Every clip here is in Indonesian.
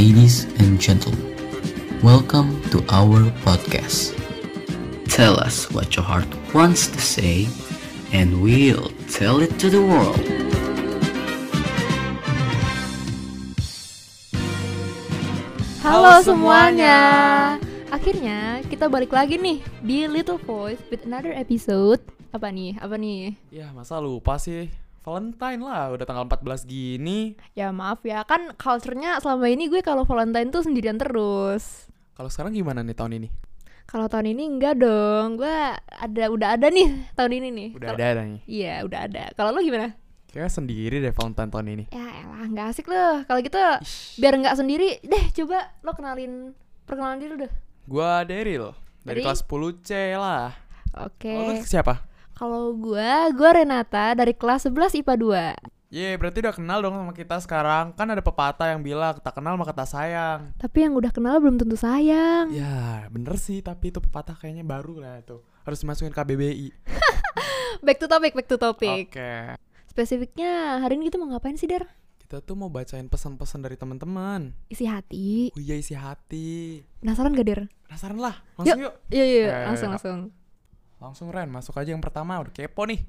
ladies and gentlemen, welcome to our podcast. Tell us what your heart wants to say, and we'll tell it to the world. Halo semuanya. Akhirnya kita balik lagi nih di Little Voice with another episode. Apa nih? Apa nih? Ya masa lupa sih Valentine lah udah tanggal 14 gini Ya maaf ya, kan culture-nya selama ini gue kalau Valentine tuh sendirian terus. Kalau sekarang gimana nih tahun ini? Kalau tahun ini enggak dong. Gue ada udah ada nih tahun ini nih. Udah Kalau- ada nih Iya, udah ada. Kalau lo gimana? Kayaknya sendiri deh Valentine tahun ini Ya elah, nggak asik loh. Kalau gitu biar nggak sendiri, deh coba lo kenalin perkenalan diri deh. Gua Daryl Dari? Dari kelas 10C lah Oke. Kalau lu siapa? Kalau gue, gue Renata dari kelas 11 IPA 2. Ye berarti udah kenal dong sama kita sekarang Kan ada pepatah yang bilang tak kenal maka tak sayang Tapi yang udah kenal belum tentu sayang. Ya bener sih tapi itu pepatah kayaknya baru lah tuh Harus dimasukin KBBI Back to topic, back to topic. Oke Spesifiknya hari ini kita mau ngapain sih, Dar? Kita tuh mau bacain pesan-pesan dari teman-teman Isi hati. Oh iya isi hati Penasaran gak, Dir? Penasaran lah Langsung yuk, Iya, iya, Eh, langsung, langsung. Langsung Ren masuk aja yang pertama Udah kepo nih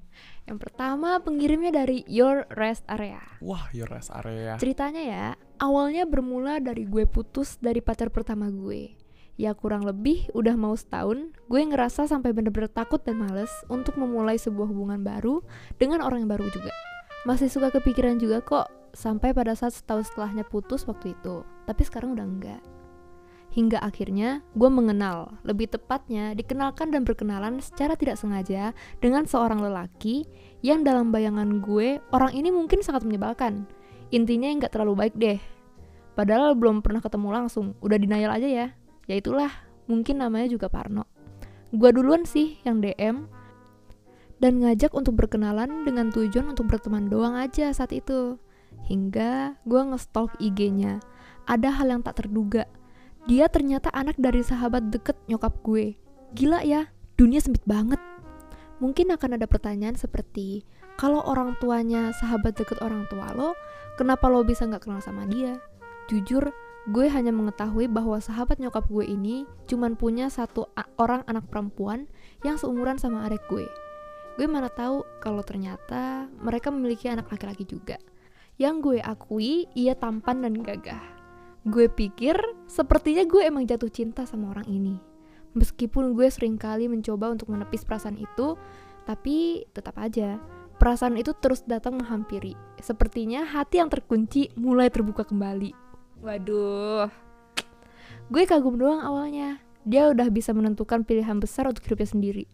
Yang pertama pengirimnya dari Your Rest Area. Wah your rest area Ceritanya ya, awalnya bermula dari gue putus dari pacar pertama gue. Ya kurang lebih udah mau setahun, gue ngerasa sampai bener-bener takut dan males untuk memulai sebuah hubungan baru dengan orang yang baru juga. Masih suka kepikiran juga kok sampai pada saat setahun setelahnya putus waktu itu. Tapi sekarang udah enggak. Hingga akhirnya gue mengenal, lebih tepatnya dikenalkan dan berkenalan secara tidak sengaja dengan seorang lelaki yang dalam bayangan gue orang ini mungkin sangat menyebalkan. Intinya nggak terlalu baik deh. Padahal belum pernah ketemu langsung, udah denial aja ya. Ya itulah, mungkin namanya juga Parno. Gua duluan sih yang DM dan ngajak untuk berkenalan dengan tujuan untuk berteman doang aja saat itu. Hingga gua nge-stalk IG-nya. Ada hal yang tak terduga. Dia ternyata anak dari sahabat deket nyokap gue. Gila ya, dunia sempit banget. Mungkin akan ada pertanyaan seperti, kalau orang tuanya sahabat deket orang tua lo, kenapa lo bisa nggak kenal sama dia? Jujur, gue hanya mengetahui bahwa sahabat nyokap gue ini cuman punya satu orang anak perempuan yang seumuran sama adik gue. Gue mana tahu kalau ternyata mereka memiliki anak laki-laki juga. Yang gue akui, ia tampan dan gagah. Gue pikir sepertinya gue emang jatuh cinta sama orang ini. Meskipun gue sering kali mencoba untuk menepis perasaan itu, tapi tetap aja perasaan itu terus datang menghampiri. Sepertinya hati yang terkunci mulai terbuka kembali. Waduh. Gue kagum doang awalnya. Dia udah bisa menentukan pilihan besar untuk hidupnya sendiri.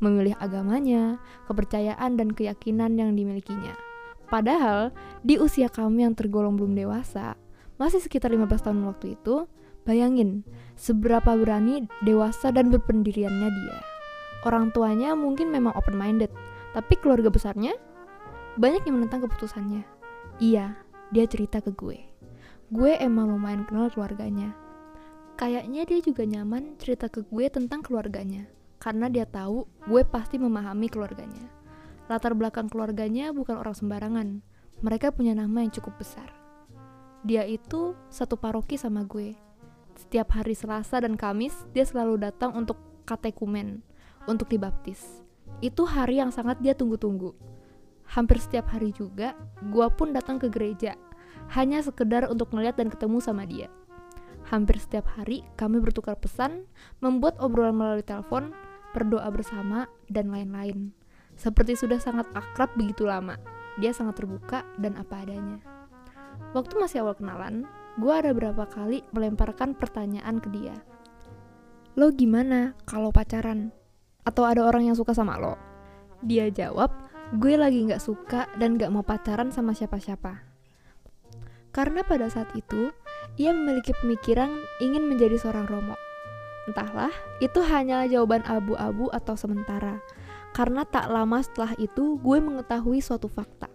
Memilih agamanya, kepercayaan dan keyakinan yang dimilikinya. Padahal di usia kami yang tergolong belum dewasa, masih sekitar 15 tahun waktu itu, bayangin seberapa berani, dewasa dan berpendiriannya dia. Orang tuanya mungkin memang open minded, tapi keluarga besarnya banyak yang menentang keputusannya. Iya, dia cerita ke gue. Gue emang lumayan kenal keluarganya. Kayaknya dia juga nyaman cerita ke gue tentang keluarganya, karena dia tahu gue pasti memahami keluarganya. Latar belakang keluarganya bukan orang sembarangan. Mereka punya nama yang cukup besar. Dia itu satu paroki sama gue. Setiap hari Selasa dan Kamis, dia selalu datang untuk katekumen, untuk dibaptis. Itu hari yang sangat dia tunggu-tunggu. Hampir setiap hari juga, gua pun datang ke gereja, hanya sekedar untuk ngeliat dan ketemu sama dia. Hampir setiap hari, kami bertukar pesan, membuat obrolan melalui telepon, berdoa bersama, dan lain-lain. Seperti sudah sangat akrab begitu lama, dia sangat terbuka dan apa adanya. Waktu masih awal kenalan, gue ada berapa kali melemparkan pertanyaan ke dia. Lo gimana kalau pacaran? Atau ada orang yang suka sama lo? Dia jawab, gue lagi gak suka dan gak mau pacaran sama siapa-siapa. Karena pada saat itu, ia memiliki pemikiran ingin menjadi seorang romo. Entahlah, itu hanyalah jawaban abu-abu atau sementara. Karena tak lama setelah itu, gue mengetahui suatu fakta.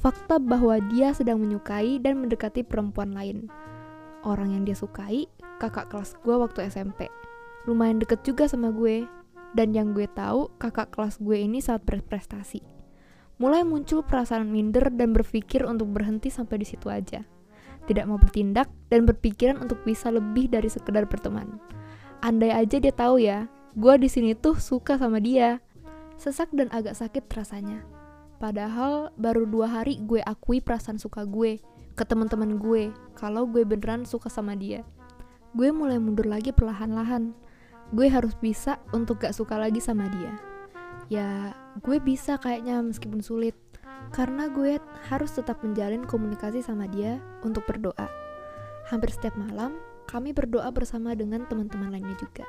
Fakta bahwa dia sedang menyukai dan mendekati perempuan lain. Orang yang dia sukai, kakak kelas gue waktu SMP. Lumayan deket juga sama gue. Dan yang gue tahu, kakak kelas gue ini sangat berprestasi. Mulai muncul perasaan minder dan berpikir untuk berhenti sampai di situ aja. tidak mau bertindak, dan berpikiran untuk bisa lebih dari sekedar berteman. Andai aja dia tahu ya, gue di sini tuh suka sama dia. Sesak dan agak sakit rasanya. Padahal baru dua hari gue akui perasaan suka gue ke teman-teman gue kalau gue beneran suka sama dia. Gue mulai mundur lagi perlahan-lahan. Gue harus bisa untuk gak suka lagi sama dia. Ya, gue bisa kayaknya meskipun sulit karena gue harus tetap menjalin komunikasi sama dia untuk berdoa. Hampir setiap malam, kami berdoa bersama dengan teman-teman lainnya juga.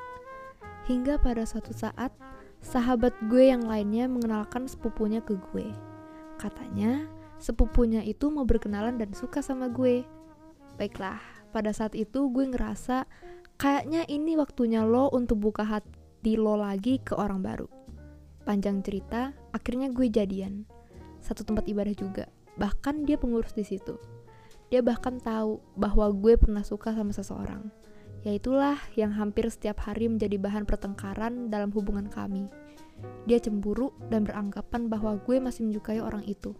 Hingga pada suatu saat, sahabat gue yang lainnya mengenalkan sepupunya ke gue. Katanya, sepupunya itu mau berkenalan dan suka sama gue. Baiklah, pada saat itu gue ngerasa kayaknya ini waktunya lo untuk buka hati lo lagi ke orang baru. Panjang cerita, akhirnya gue jadian satu tempat ibadah juga. Bahkan dia pengurus di situ. Dia bahkan tahu bahwa gue pernah suka sama seseorang. Yaitulah yang hampir setiap hari menjadi bahan pertengkaran dalam hubungan kami. Dia cemburu dan beranggapan bahwa gue masih menyukai orang itu.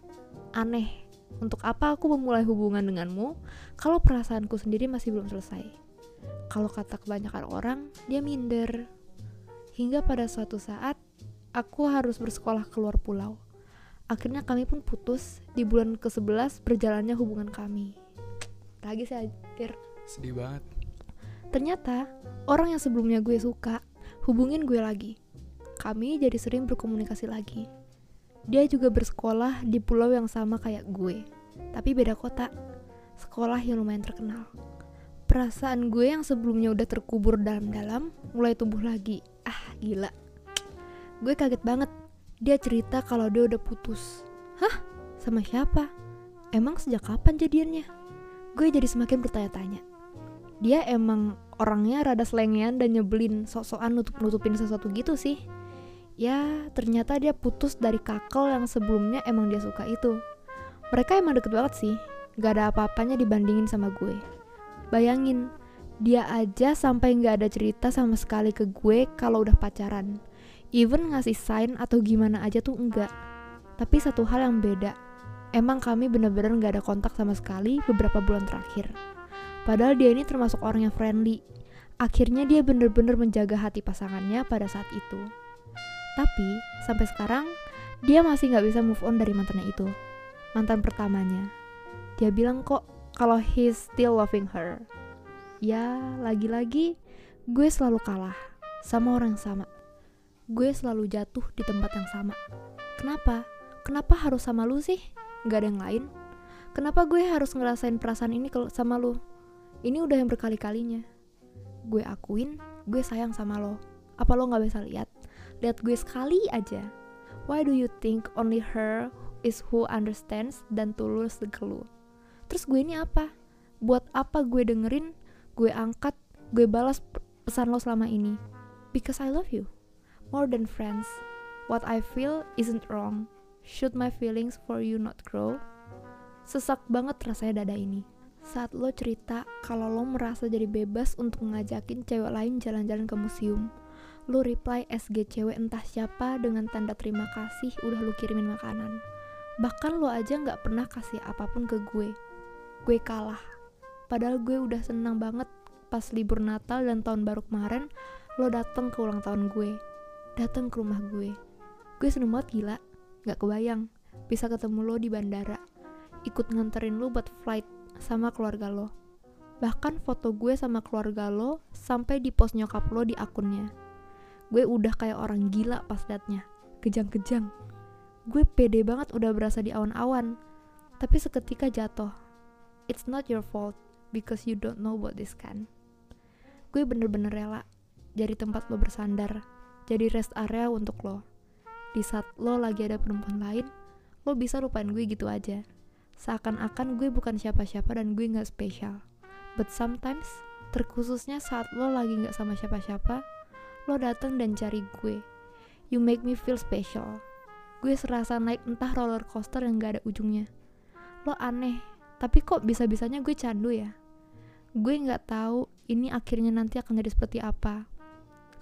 Aneh, untuk apa aku memulai hubungan denganmu kalau perasaanku sendiri masih belum selesai? Kalau kata kebanyakan orang, dia minder. Hingga pada suatu saat, aku harus bersekolah keluar pulau. Akhirnya kami pun putus di bulan ke-11 berjalannya hubungan kami. Lagi saya akhir. Sedih banget. Ternyata orang yang sebelumnya gue suka hubungin gue lagi. Kami jadi sering berkomunikasi lagi. Dia juga bersekolah di pulau yang sama kayak gue, tapi beda kota. Sekolah yang lumayan terkenal. Perasaan gue yang sebelumnya udah terkubur dalam-dalam mulai tumbuh lagi. Ah, gila. Gue kaget banget dia cerita kalau dia udah putus. Hah? Sama siapa? Emang sejak kapan jadiannya? Gue jadi semakin bertanya-tanya. Dia emang orangnya rada selengean dan nyebelin sok-sokan nutup-nutupin sesuatu gitu sih. Ya, ternyata dia putus dari kakel yang sebelumnya emang dia suka itu. Mereka emang deket banget sih, gak ada apa-apanya dibandingin sama gue. Bayangin, dia aja sampai gak ada cerita sama sekali ke gue kalau udah pacaran even ngasih sign atau gimana aja tuh enggak. Tapi satu hal yang beda, emang kami bener-bener gak ada kontak sama sekali beberapa bulan terakhir. Padahal dia ini termasuk orang yang friendly. Akhirnya dia bener-bener menjaga hati pasangannya pada saat itu. Tapi, sampai sekarang, dia masih gak bisa move on dari mantannya itu. Mantan pertamanya. Dia bilang kok kalau he's still loving her. Ya, lagi-lagi gue selalu kalah sama orang yang sama gue selalu jatuh di tempat yang sama. Kenapa? Kenapa harus sama lu sih? Gak ada yang lain? Kenapa gue harus ngerasain perasaan ini sama lu? Ini udah yang berkali-kalinya. Gue akuin, gue sayang sama lo. Apa lo gak bisa lihat? Lihat gue sekali aja. Why do you think only her is who understands dan tulus lu? Terus gue ini apa? Buat apa gue dengerin, gue angkat, gue balas pesan lo selama ini? Because I love you. More than friends, what I feel isn't wrong. Should my feelings for you not grow? Sesak banget rasanya dada ini. Saat lo cerita kalau lo merasa jadi bebas untuk ngajakin cewek lain jalan-jalan ke museum. Lo reply SG cewek entah siapa dengan tanda terima kasih udah lo kirimin makanan. Bahkan lo aja gak pernah kasih apa pun ke gue. Gue kalah. Padahal gue udah senang banget pas libur Natal dan tahun baru kemarin lo dateng ke ulang tahun gue datang ke rumah gue. Gue seneng banget gila, gak kebayang bisa ketemu lo di bandara, ikut nganterin lo buat flight sama keluarga lo. Bahkan foto gue sama keluarga lo sampai di post nyokap lo di akunnya. Gue udah kayak orang gila pas liatnya, kejang-kejang. Gue pede banget udah berasa di awan-awan, tapi seketika jatuh. It's not your fault because you don't know about this kan. Gue bener-bener rela jadi tempat lo bersandar jadi rest area untuk lo. Di saat lo lagi ada perempuan lain, lo bisa lupain gue gitu aja. Seakan-akan gue bukan siapa-siapa dan gue gak spesial. But sometimes, terkhususnya saat lo lagi gak sama siapa-siapa, lo dateng dan cari gue. You make me feel special. Gue serasa naik entah roller coaster yang gak ada ujungnya. Lo aneh, tapi kok bisa-bisanya gue candu ya? Gue gak tahu ini akhirnya nanti akan jadi seperti apa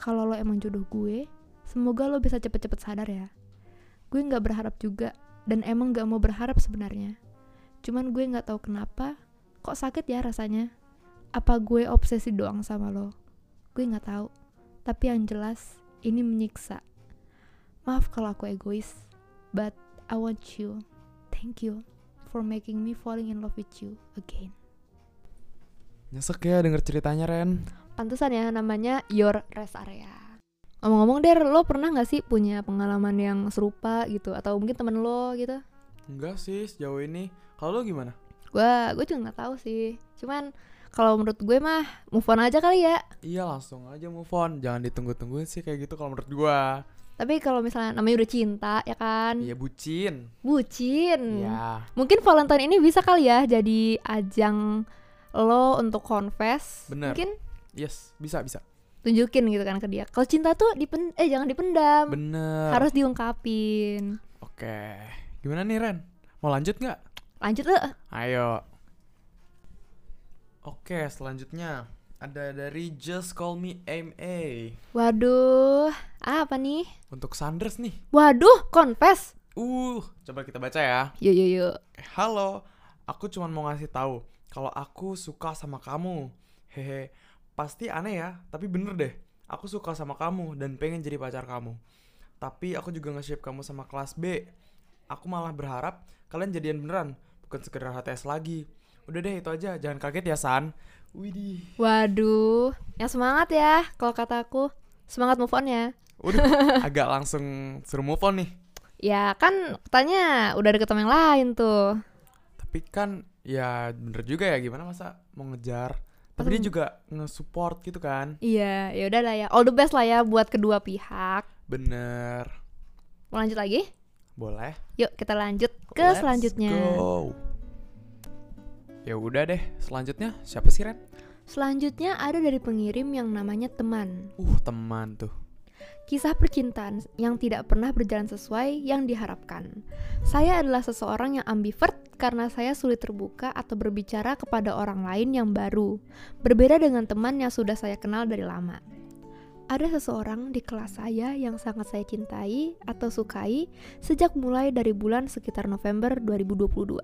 kalau lo emang jodoh gue, semoga lo bisa cepet-cepet sadar ya. Gue gak berharap juga, dan emang gak mau berharap sebenarnya. Cuman gue gak tahu kenapa, kok sakit ya rasanya? Apa gue obsesi doang sama lo? Gue nggak tahu. Tapi yang jelas, ini menyiksa. Maaf kalau aku egois, but I want you. Thank you for making me falling in love with you again. Nyesek ya denger ceritanya Ren. Pantesan ya namanya Your Rest Area. Ngomong-ngomong Der, lo pernah gak sih punya pengalaman yang serupa gitu? Atau mungkin temen lo gitu? Enggak sih sejauh ini. Kalau lo gimana? Gue gue juga nggak tahu sih. Cuman kalau menurut gue mah move on aja kali ya. Iya langsung aja move on. Jangan ditunggu-tungguin sih kayak gitu kalau menurut gua. Tapi kalau misalnya namanya udah cinta ya kan, Iya bucin. bucin. Iya. Mungkin Valentine ini bisa kali ya jadi ajang lo untuk confess. Bener. Mungkin Yes, bisa bisa. tunjukin gitu kan ke dia. Kalau cinta tuh dipen eh jangan dipendam. Bener. Harus diungkapin. Oke. Gimana nih Ren? Mau lanjut nggak? Lanjut eh. Ayo. Oke, selanjutnya ada dari Just Call Me MA Waduh, apa nih? untuk Sanders nih. Waduh, confess. Uh, coba kita baca ya. Yuk yuk yuk. Eh, Halo, aku cuma mau ngasih tahu kalau aku suka sama kamu. Hehe, pasti aneh ya, tapi bener deh. Aku suka sama kamu dan pengen jadi pacar kamu. Tapi aku juga nge-shape kamu sama kelas B. Aku malah berharap kalian jadian beneran, bukan sekedar HTS lagi. Udah deh itu aja, jangan kaget ya San. Widih. Waduh, yang semangat ya kalau kataku. Semangat move on ya. Udah, agak langsung suruh move on nih. Ya kan katanya udah deket sama yang lain tuh. Tapi kan ya bener juga ya gimana masa mau ngejar. Tapi dia juga nge-support gitu kan. Iya, ya udah lah ya. All the best lah ya buat kedua pihak. Bener. Mau lanjut lagi? Boleh. Yuk kita lanjut ke Let's selanjutnya. go. Ya udah deh, selanjutnya siapa sih Ren? Selanjutnya ada dari pengirim yang namanya teman. Uh, teman tuh. Kisah percintaan yang tidak pernah berjalan sesuai yang diharapkan. Saya adalah seseorang yang ambivert karena saya sulit terbuka atau berbicara kepada orang lain yang baru. Berbeda dengan teman yang sudah saya kenal dari lama. Ada seseorang di kelas saya yang sangat saya cintai atau sukai sejak mulai dari bulan sekitar November 2022.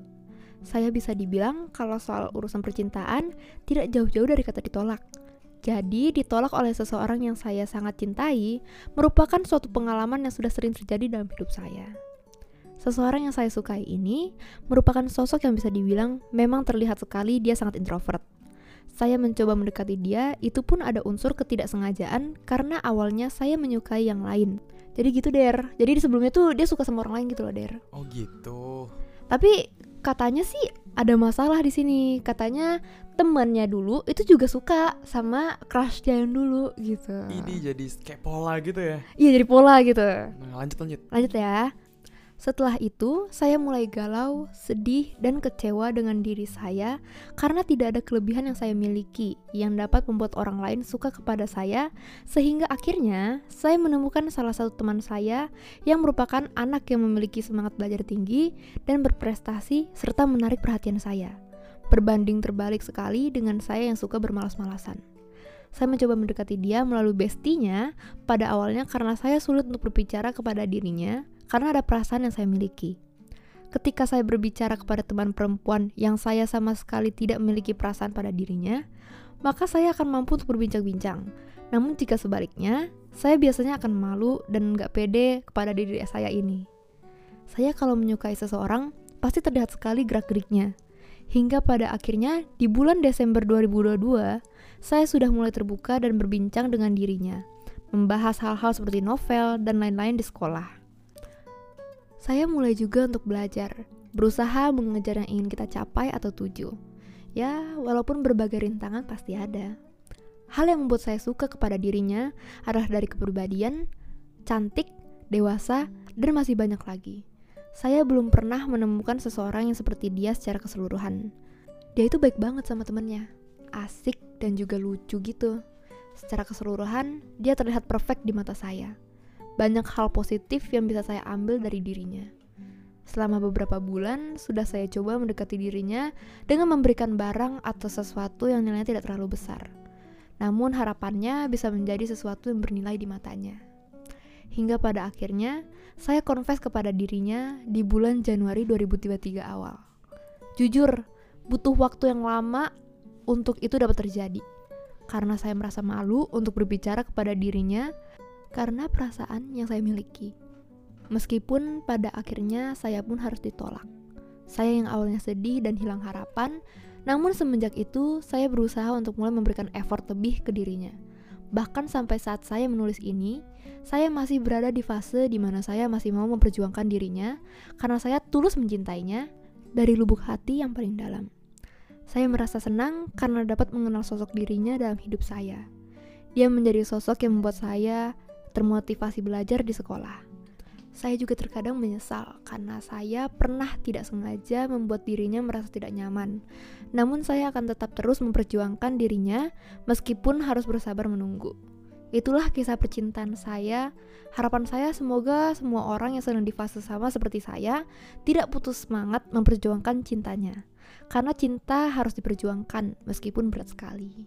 Saya bisa dibilang kalau soal urusan percintaan tidak jauh-jauh dari kata ditolak. Jadi, ditolak oleh seseorang yang saya sangat cintai merupakan suatu pengalaman yang sudah sering terjadi dalam hidup saya. Seseorang yang saya sukai ini merupakan sosok yang bisa dibilang memang terlihat sekali dia sangat introvert. Saya mencoba mendekati dia, itu pun ada unsur ketidaksengajaan karena awalnya saya menyukai yang lain. Jadi gitu, Der. Jadi di sebelumnya tuh dia suka sama orang lain gitu loh, Der. Oh gitu. Tapi katanya sih ada masalah di sini. Katanya temannya dulu itu juga suka sama crushnya yang dulu gitu. Ini jadi kayak pola gitu ya. Iya jadi pola gitu. Nah, lanjut lanjut. Lanjut ya. Setelah itu, saya mulai galau, sedih, dan kecewa dengan diri saya karena tidak ada kelebihan yang saya miliki yang dapat membuat orang lain suka kepada saya, sehingga akhirnya saya menemukan salah satu teman saya yang merupakan anak yang memiliki semangat belajar tinggi dan berprestasi serta menarik perhatian saya. Berbanding terbalik sekali dengan saya yang suka bermalas-malasan. Saya mencoba mendekati dia melalui bestinya pada awalnya karena saya sulit untuk berbicara kepada dirinya karena ada perasaan yang saya miliki. Ketika saya berbicara kepada teman perempuan yang saya sama sekali tidak memiliki perasaan pada dirinya, maka saya akan mampu untuk berbincang-bincang. Namun jika sebaliknya, saya biasanya akan malu dan nggak pede kepada diri saya ini. Saya kalau menyukai seseorang, pasti terlihat sekali gerak-geriknya. Hingga pada akhirnya, di bulan Desember 2022, saya sudah mulai terbuka dan berbincang dengan dirinya, membahas hal-hal seperti novel dan lain-lain di sekolah. Saya mulai juga untuk belajar, berusaha mengejar yang ingin kita capai atau tuju. Ya, walaupun berbagai rintangan pasti ada. Hal yang membuat saya suka kepada dirinya adalah dari kepribadian, cantik, dewasa, dan masih banyak lagi. Saya belum pernah menemukan seseorang yang seperti dia secara keseluruhan. Dia itu baik banget sama temennya, asik dan juga lucu gitu. Secara keseluruhan, dia terlihat perfect di mata saya banyak hal positif yang bisa saya ambil dari dirinya. Selama beberapa bulan, sudah saya coba mendekati dirinya dengan memberikan barang atau sesuatu yang nilainya tidak terlalu besar. Namun harapannya bisa menjadi sesuatu yang bernilai di matanya. Hingga pada akhirnya, saya confess kepada dirinya di bulan Januari 2023 awal. Jujur, butuh waktu yang lama untuk itu dapat terjadi. Karena saya merasa malu untuk berbicara kepada dirinya karena perasaan yang saya miliki. Meskipun pada akhirnya saya pun harus ditolak. Saya yang awalnya sedih dan hilang harapan, namun semenjak itu saya berusaha untuk mulai memberikan effort lebih ke dirinya. Bahkan sampai saat saya menulis ini, saya masih berada di fase di mana saya masih mau memperjuangkan dirinya karena saya tulus mencintainya dari lubuk hati yang paling dalam. Saya merasa senang karena dapat mengenal sosok dirinya dalam hidup saya. Dia menjadi sosok yang membuat saya termotivasi belajar di sekolah. Saya juga terkadang menyesal karena saya pernah tidak sengaja membuat dirinya merasa tidak nyaman. Namun saya akan tetap terus memperjuangkan dirinya meskipun harus bersabar menunggu. Itulah kisah percintaan saya. Harapan saya semoga semua orang yang sedang di fase sama seperti saya tidak putus semangat memperjuangkan cintanya. Karena cinta harus diperjuangkan meskipun berat sekali.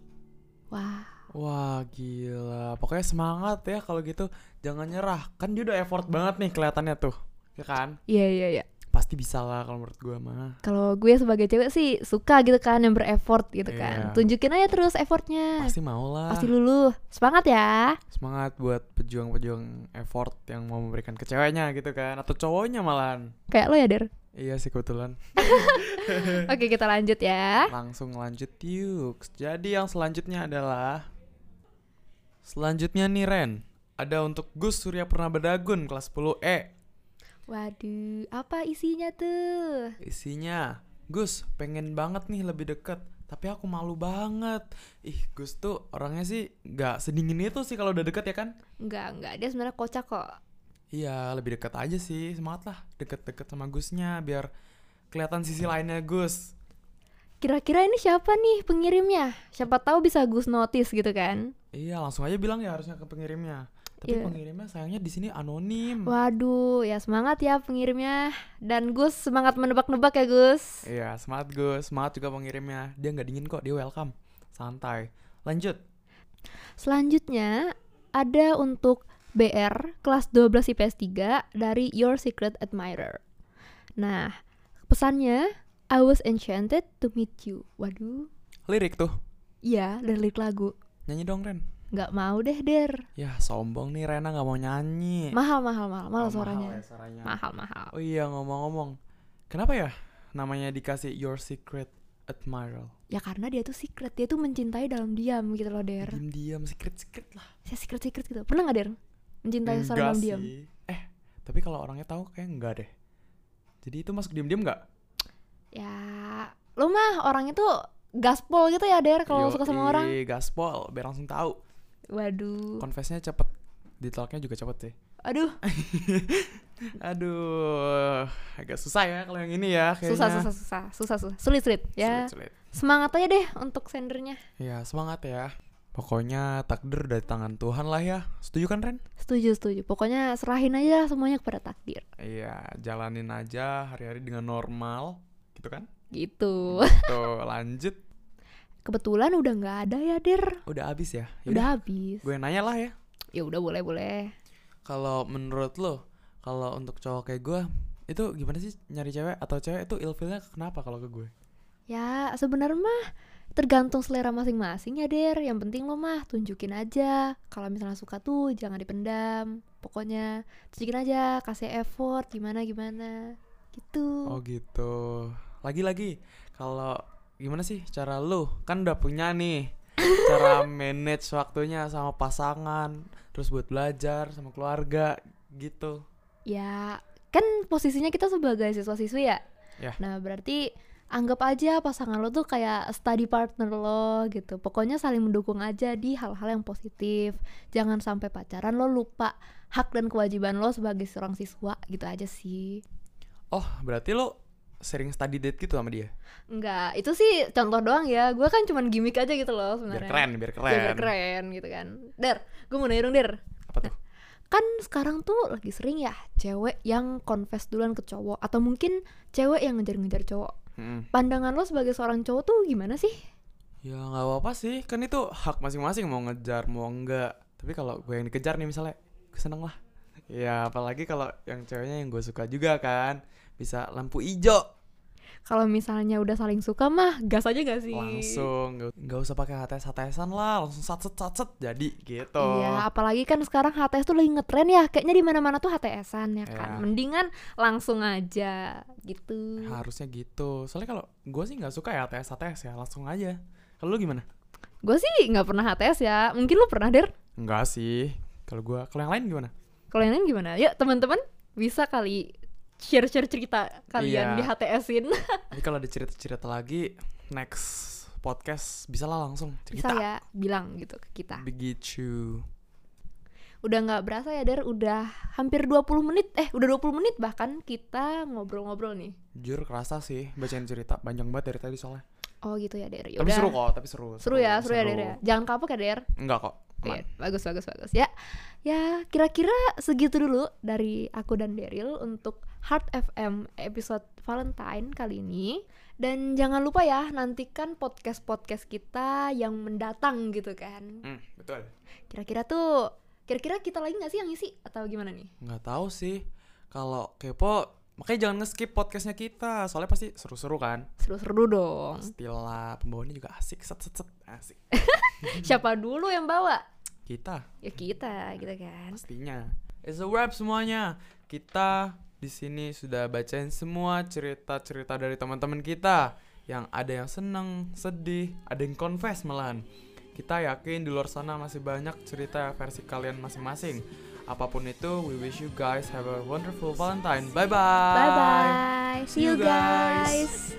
Wah. Wah gila, pokoknya semangat ya kalau gitu Jangan nyerah, kan dia udah effort banget nih kelihatannya tuh Ya kan? Iya iya iya. Pasti bisa lah kalau menurut gue mah Kalau gue sebagai cewek sih suka gitu kan yang bereffort gitu kan. Iya. Tunjukin aja terus effortnya. Pasti mau lah Pasti luluh. Semangat ya. Semangat buat pejuang-pejuang effort yang mau memberikan ke ceweknya gitu kan Atau cowoknya malahan Kayak lo ya, Der. Iya sih kebetulan Oke, kita lanjut ya. Langsung lanjut yuk Jadi yang selanjutnya adalah Selanjutnya nih Ren Ada untuk Gus Surya Pernah Bedagun kelas 10E Waduh, apa isinya tuh? Isinya Gus pengen banget nih lebih deket Tapi aku malu banget Ih Gus tuh orangnya sih Gak sedingin itu sih kalau udah deket ya kan Enggak, enggak. Dia sebenarnya kocak kok. Iya lebih deket aja sih Semangat lah deket-deket sama Gusnya Biar kelihatan sisi lainnya Gus Kira-kira ini siapa nih pengirimnya? Siapa tahu bisa Gus notice gitu kan? Iya langsung aja bilang ya harusnya ke pengirimnya Tapi Iya. pengirimnya sayangnya di sini anonim Waduh, ya semangat ya pengirimnya. Dan Gus semangat menebak-nebak ya Gus. Iya semangat Gus Semangat juga pengirimnya Dia nggak dingin kok dia welcome Santai Lanjut Selanjutnya ada untuk BR kelas 12 IPS 3 dari Your Secret Admirer. Nah, pesannya I was enchanted to meet you. Waduh, Lirik tuh iya dari lirik lagu. Nyanyi dong Ren Nggak mau deh, Der. Ya sombong nih Rena nggak mau nyanyi Mahal, mahal, mahal, mahal Oh, suaranya. mahal ya suaranya. Mahal, mahal. Oh iya ngomong-ngomong Kenapa ya namanya dikasih Your Secret Admiral Ya karena dia tuh secret, dia tuh mencintai dalam diam gitu loh, Der. Diam-diam secret-secret lah Saya secret-secret gitu. Pernah nggak, Der? Mencintai seorang dalam diam. Eh tapi kalau orangnya tahu kayak enggak deh Jadi itu masuk diam-diam nggak? Ya, lo mah orangnya tuh gaspol gitu ya, Der, kalau suka sama orang. Gaspol biar langsung tahu. Waduh. Confessnya cepet Ditolaknya juga cepet sih. Aduh, Aduh Agak susah ya kalau yang ini ya kayaknya. Susah susah susah susah susah. Sulit sulit ya. Sulit-sulit. semangat aja deh untuk sendernya. Ya semangat ya. Pokoknya takdir dari tangan Tuhan lah ya. Setuju kan Ren? setuju setuju. Pokoknya serahin aja semuanya kepada takdir. Iya, jalanin aja hari-hari dengan normal, gitu kan? gitu Tuh, lanjut. kebetulan udah nggak ada ya dir Udah habis ya? udah habis Gue nanya lah ya. ya udah boleh boleh Kalau menurut lo, kalau untuk cowok kayak gue, itu gimana sih nyari cewek atau cewek itu ilfilnya kenapa kalau ke gue? ya sebenarnya mah tergantung selera masing-masing ya der yang penting lo mah tunjukin aja kalau misalnya suka tuh jangan dipendam pokoknya tunjukin aja kasih effort gimana gimana gitu Oh gitu. Lagi-lagi, kalau gimana sih cara lo? Kan udah punya nih cara manage waktunya sama pasangan, terus buat belajar sama keluarga, gitu. Ya, kan posisinya kita sebagai siswa-siswi ya. Ya. Nah, berarti anggap aja pasangan lo tuh kayak study partner lo gitu. Pokoknya saling mendukung aja di hal-hal yang positif. Jangan sampai pacaran lo lupa hak dan kewajiban lo sebagai seorang siswa gitu aja sih. Oh, berarti lo sering study date gitu sama dia? Enggak, itu sih contoh doang ya. Gue kan cuman gimmick aja gitu loh Biar sebenarnya. keren, biar keren. Biar keren gitu kan. Der, gue mau nanya dong, Der. Apa tuh? kan sekarang tuh lagi sering ya cewek yang confess duluan ke cowok atau mungkin cewek yang ngejar-ngejar cowok Mm-mm. pandangan lo sebagai seorang cowok tuh gimana sih Ya nggak apa-apa sih, kan itu hak masing-masing mau ngejar mau enggak. Tapi kalau gue yang dikejar nih misalnya, gue seneng lah. Ya apalagi kalau yang ceweknya yang gue suka juga kan, bisa lampu ijo. Kalau misalnya udah saling suka mah gas aja gak sih? langsung nggak usah pakai HTS HTSan lah langsung satset satset jadi gitu Iya, apalagi kan sekarang HTS tuh lagi ngetren ya. Kayaknya di mana-mana tuh HTSan ya kan. Iya. Mendingan langsung aja gitu. harusnya gitu soalnya kalau gue sih nggak suka ya HTS HTS ya langsung aja kalau lu gimana Gue sih nggak pernah HTS ya. Mungkin lu pernah der? Enggak sih kalau gue kalau yang lain gimana Kalau yang lain gimana? Ya teman-teman bisa kali share-share cerita kalian Iya. di HTS-in. Tapi kalau ada cerita-cerita lagi next podcast bisa lah langsung bisa cerita. ya bilang gitu ke kita. Begitu. Udah nggak berasa ya der, udah hampir 20 menit. Eh, udah 20 menit bahkan kita ngobrol-ngobrol nih. Jujur kerasa sih bacain cerita panjang banget dari tadi soalnya. Oh gitu ya der. Tapi Yaudah. seru kok, tapi seru. Seru ya, seru, ya der ya. Jangan kapok ya der. Enggak kok. Iya, aman. bagus bagus bagus ya. Ya, kira-kira segitu dulu dari aku dan Daryl untuk Heart FM episode Valentine kali ini. Dan jangan lupa ya, nantikan podcast-podcast kita yang mendatang gitu kan. Hmm, betul. Kira-kira tuh, kira-kira kita lagi nggak sih yang isi atau gimana nih? Nggak tahu sih. Kalau kepo makanya jangan nge-skip podcastnya kita soalnya pasti seru-seru kan? Seru-seru dong. pastilah pembawaannya juga asik set set set asik. Siapa dulu yang bawa? kita. Ya kita, gitu kan. pastinya. It's a wrap semuanya. Kita di sini sudah bacain semua cerita-cerita dari teman-teman kita. Yang ada yang seneng sedih ada yang confess malahan. Kita yakin di luar sana masih banyak cerita versi kalian masing-masing apa pun itu we wish you guys have a wonderful valentine bye bye Bye bye. See you guys. guys.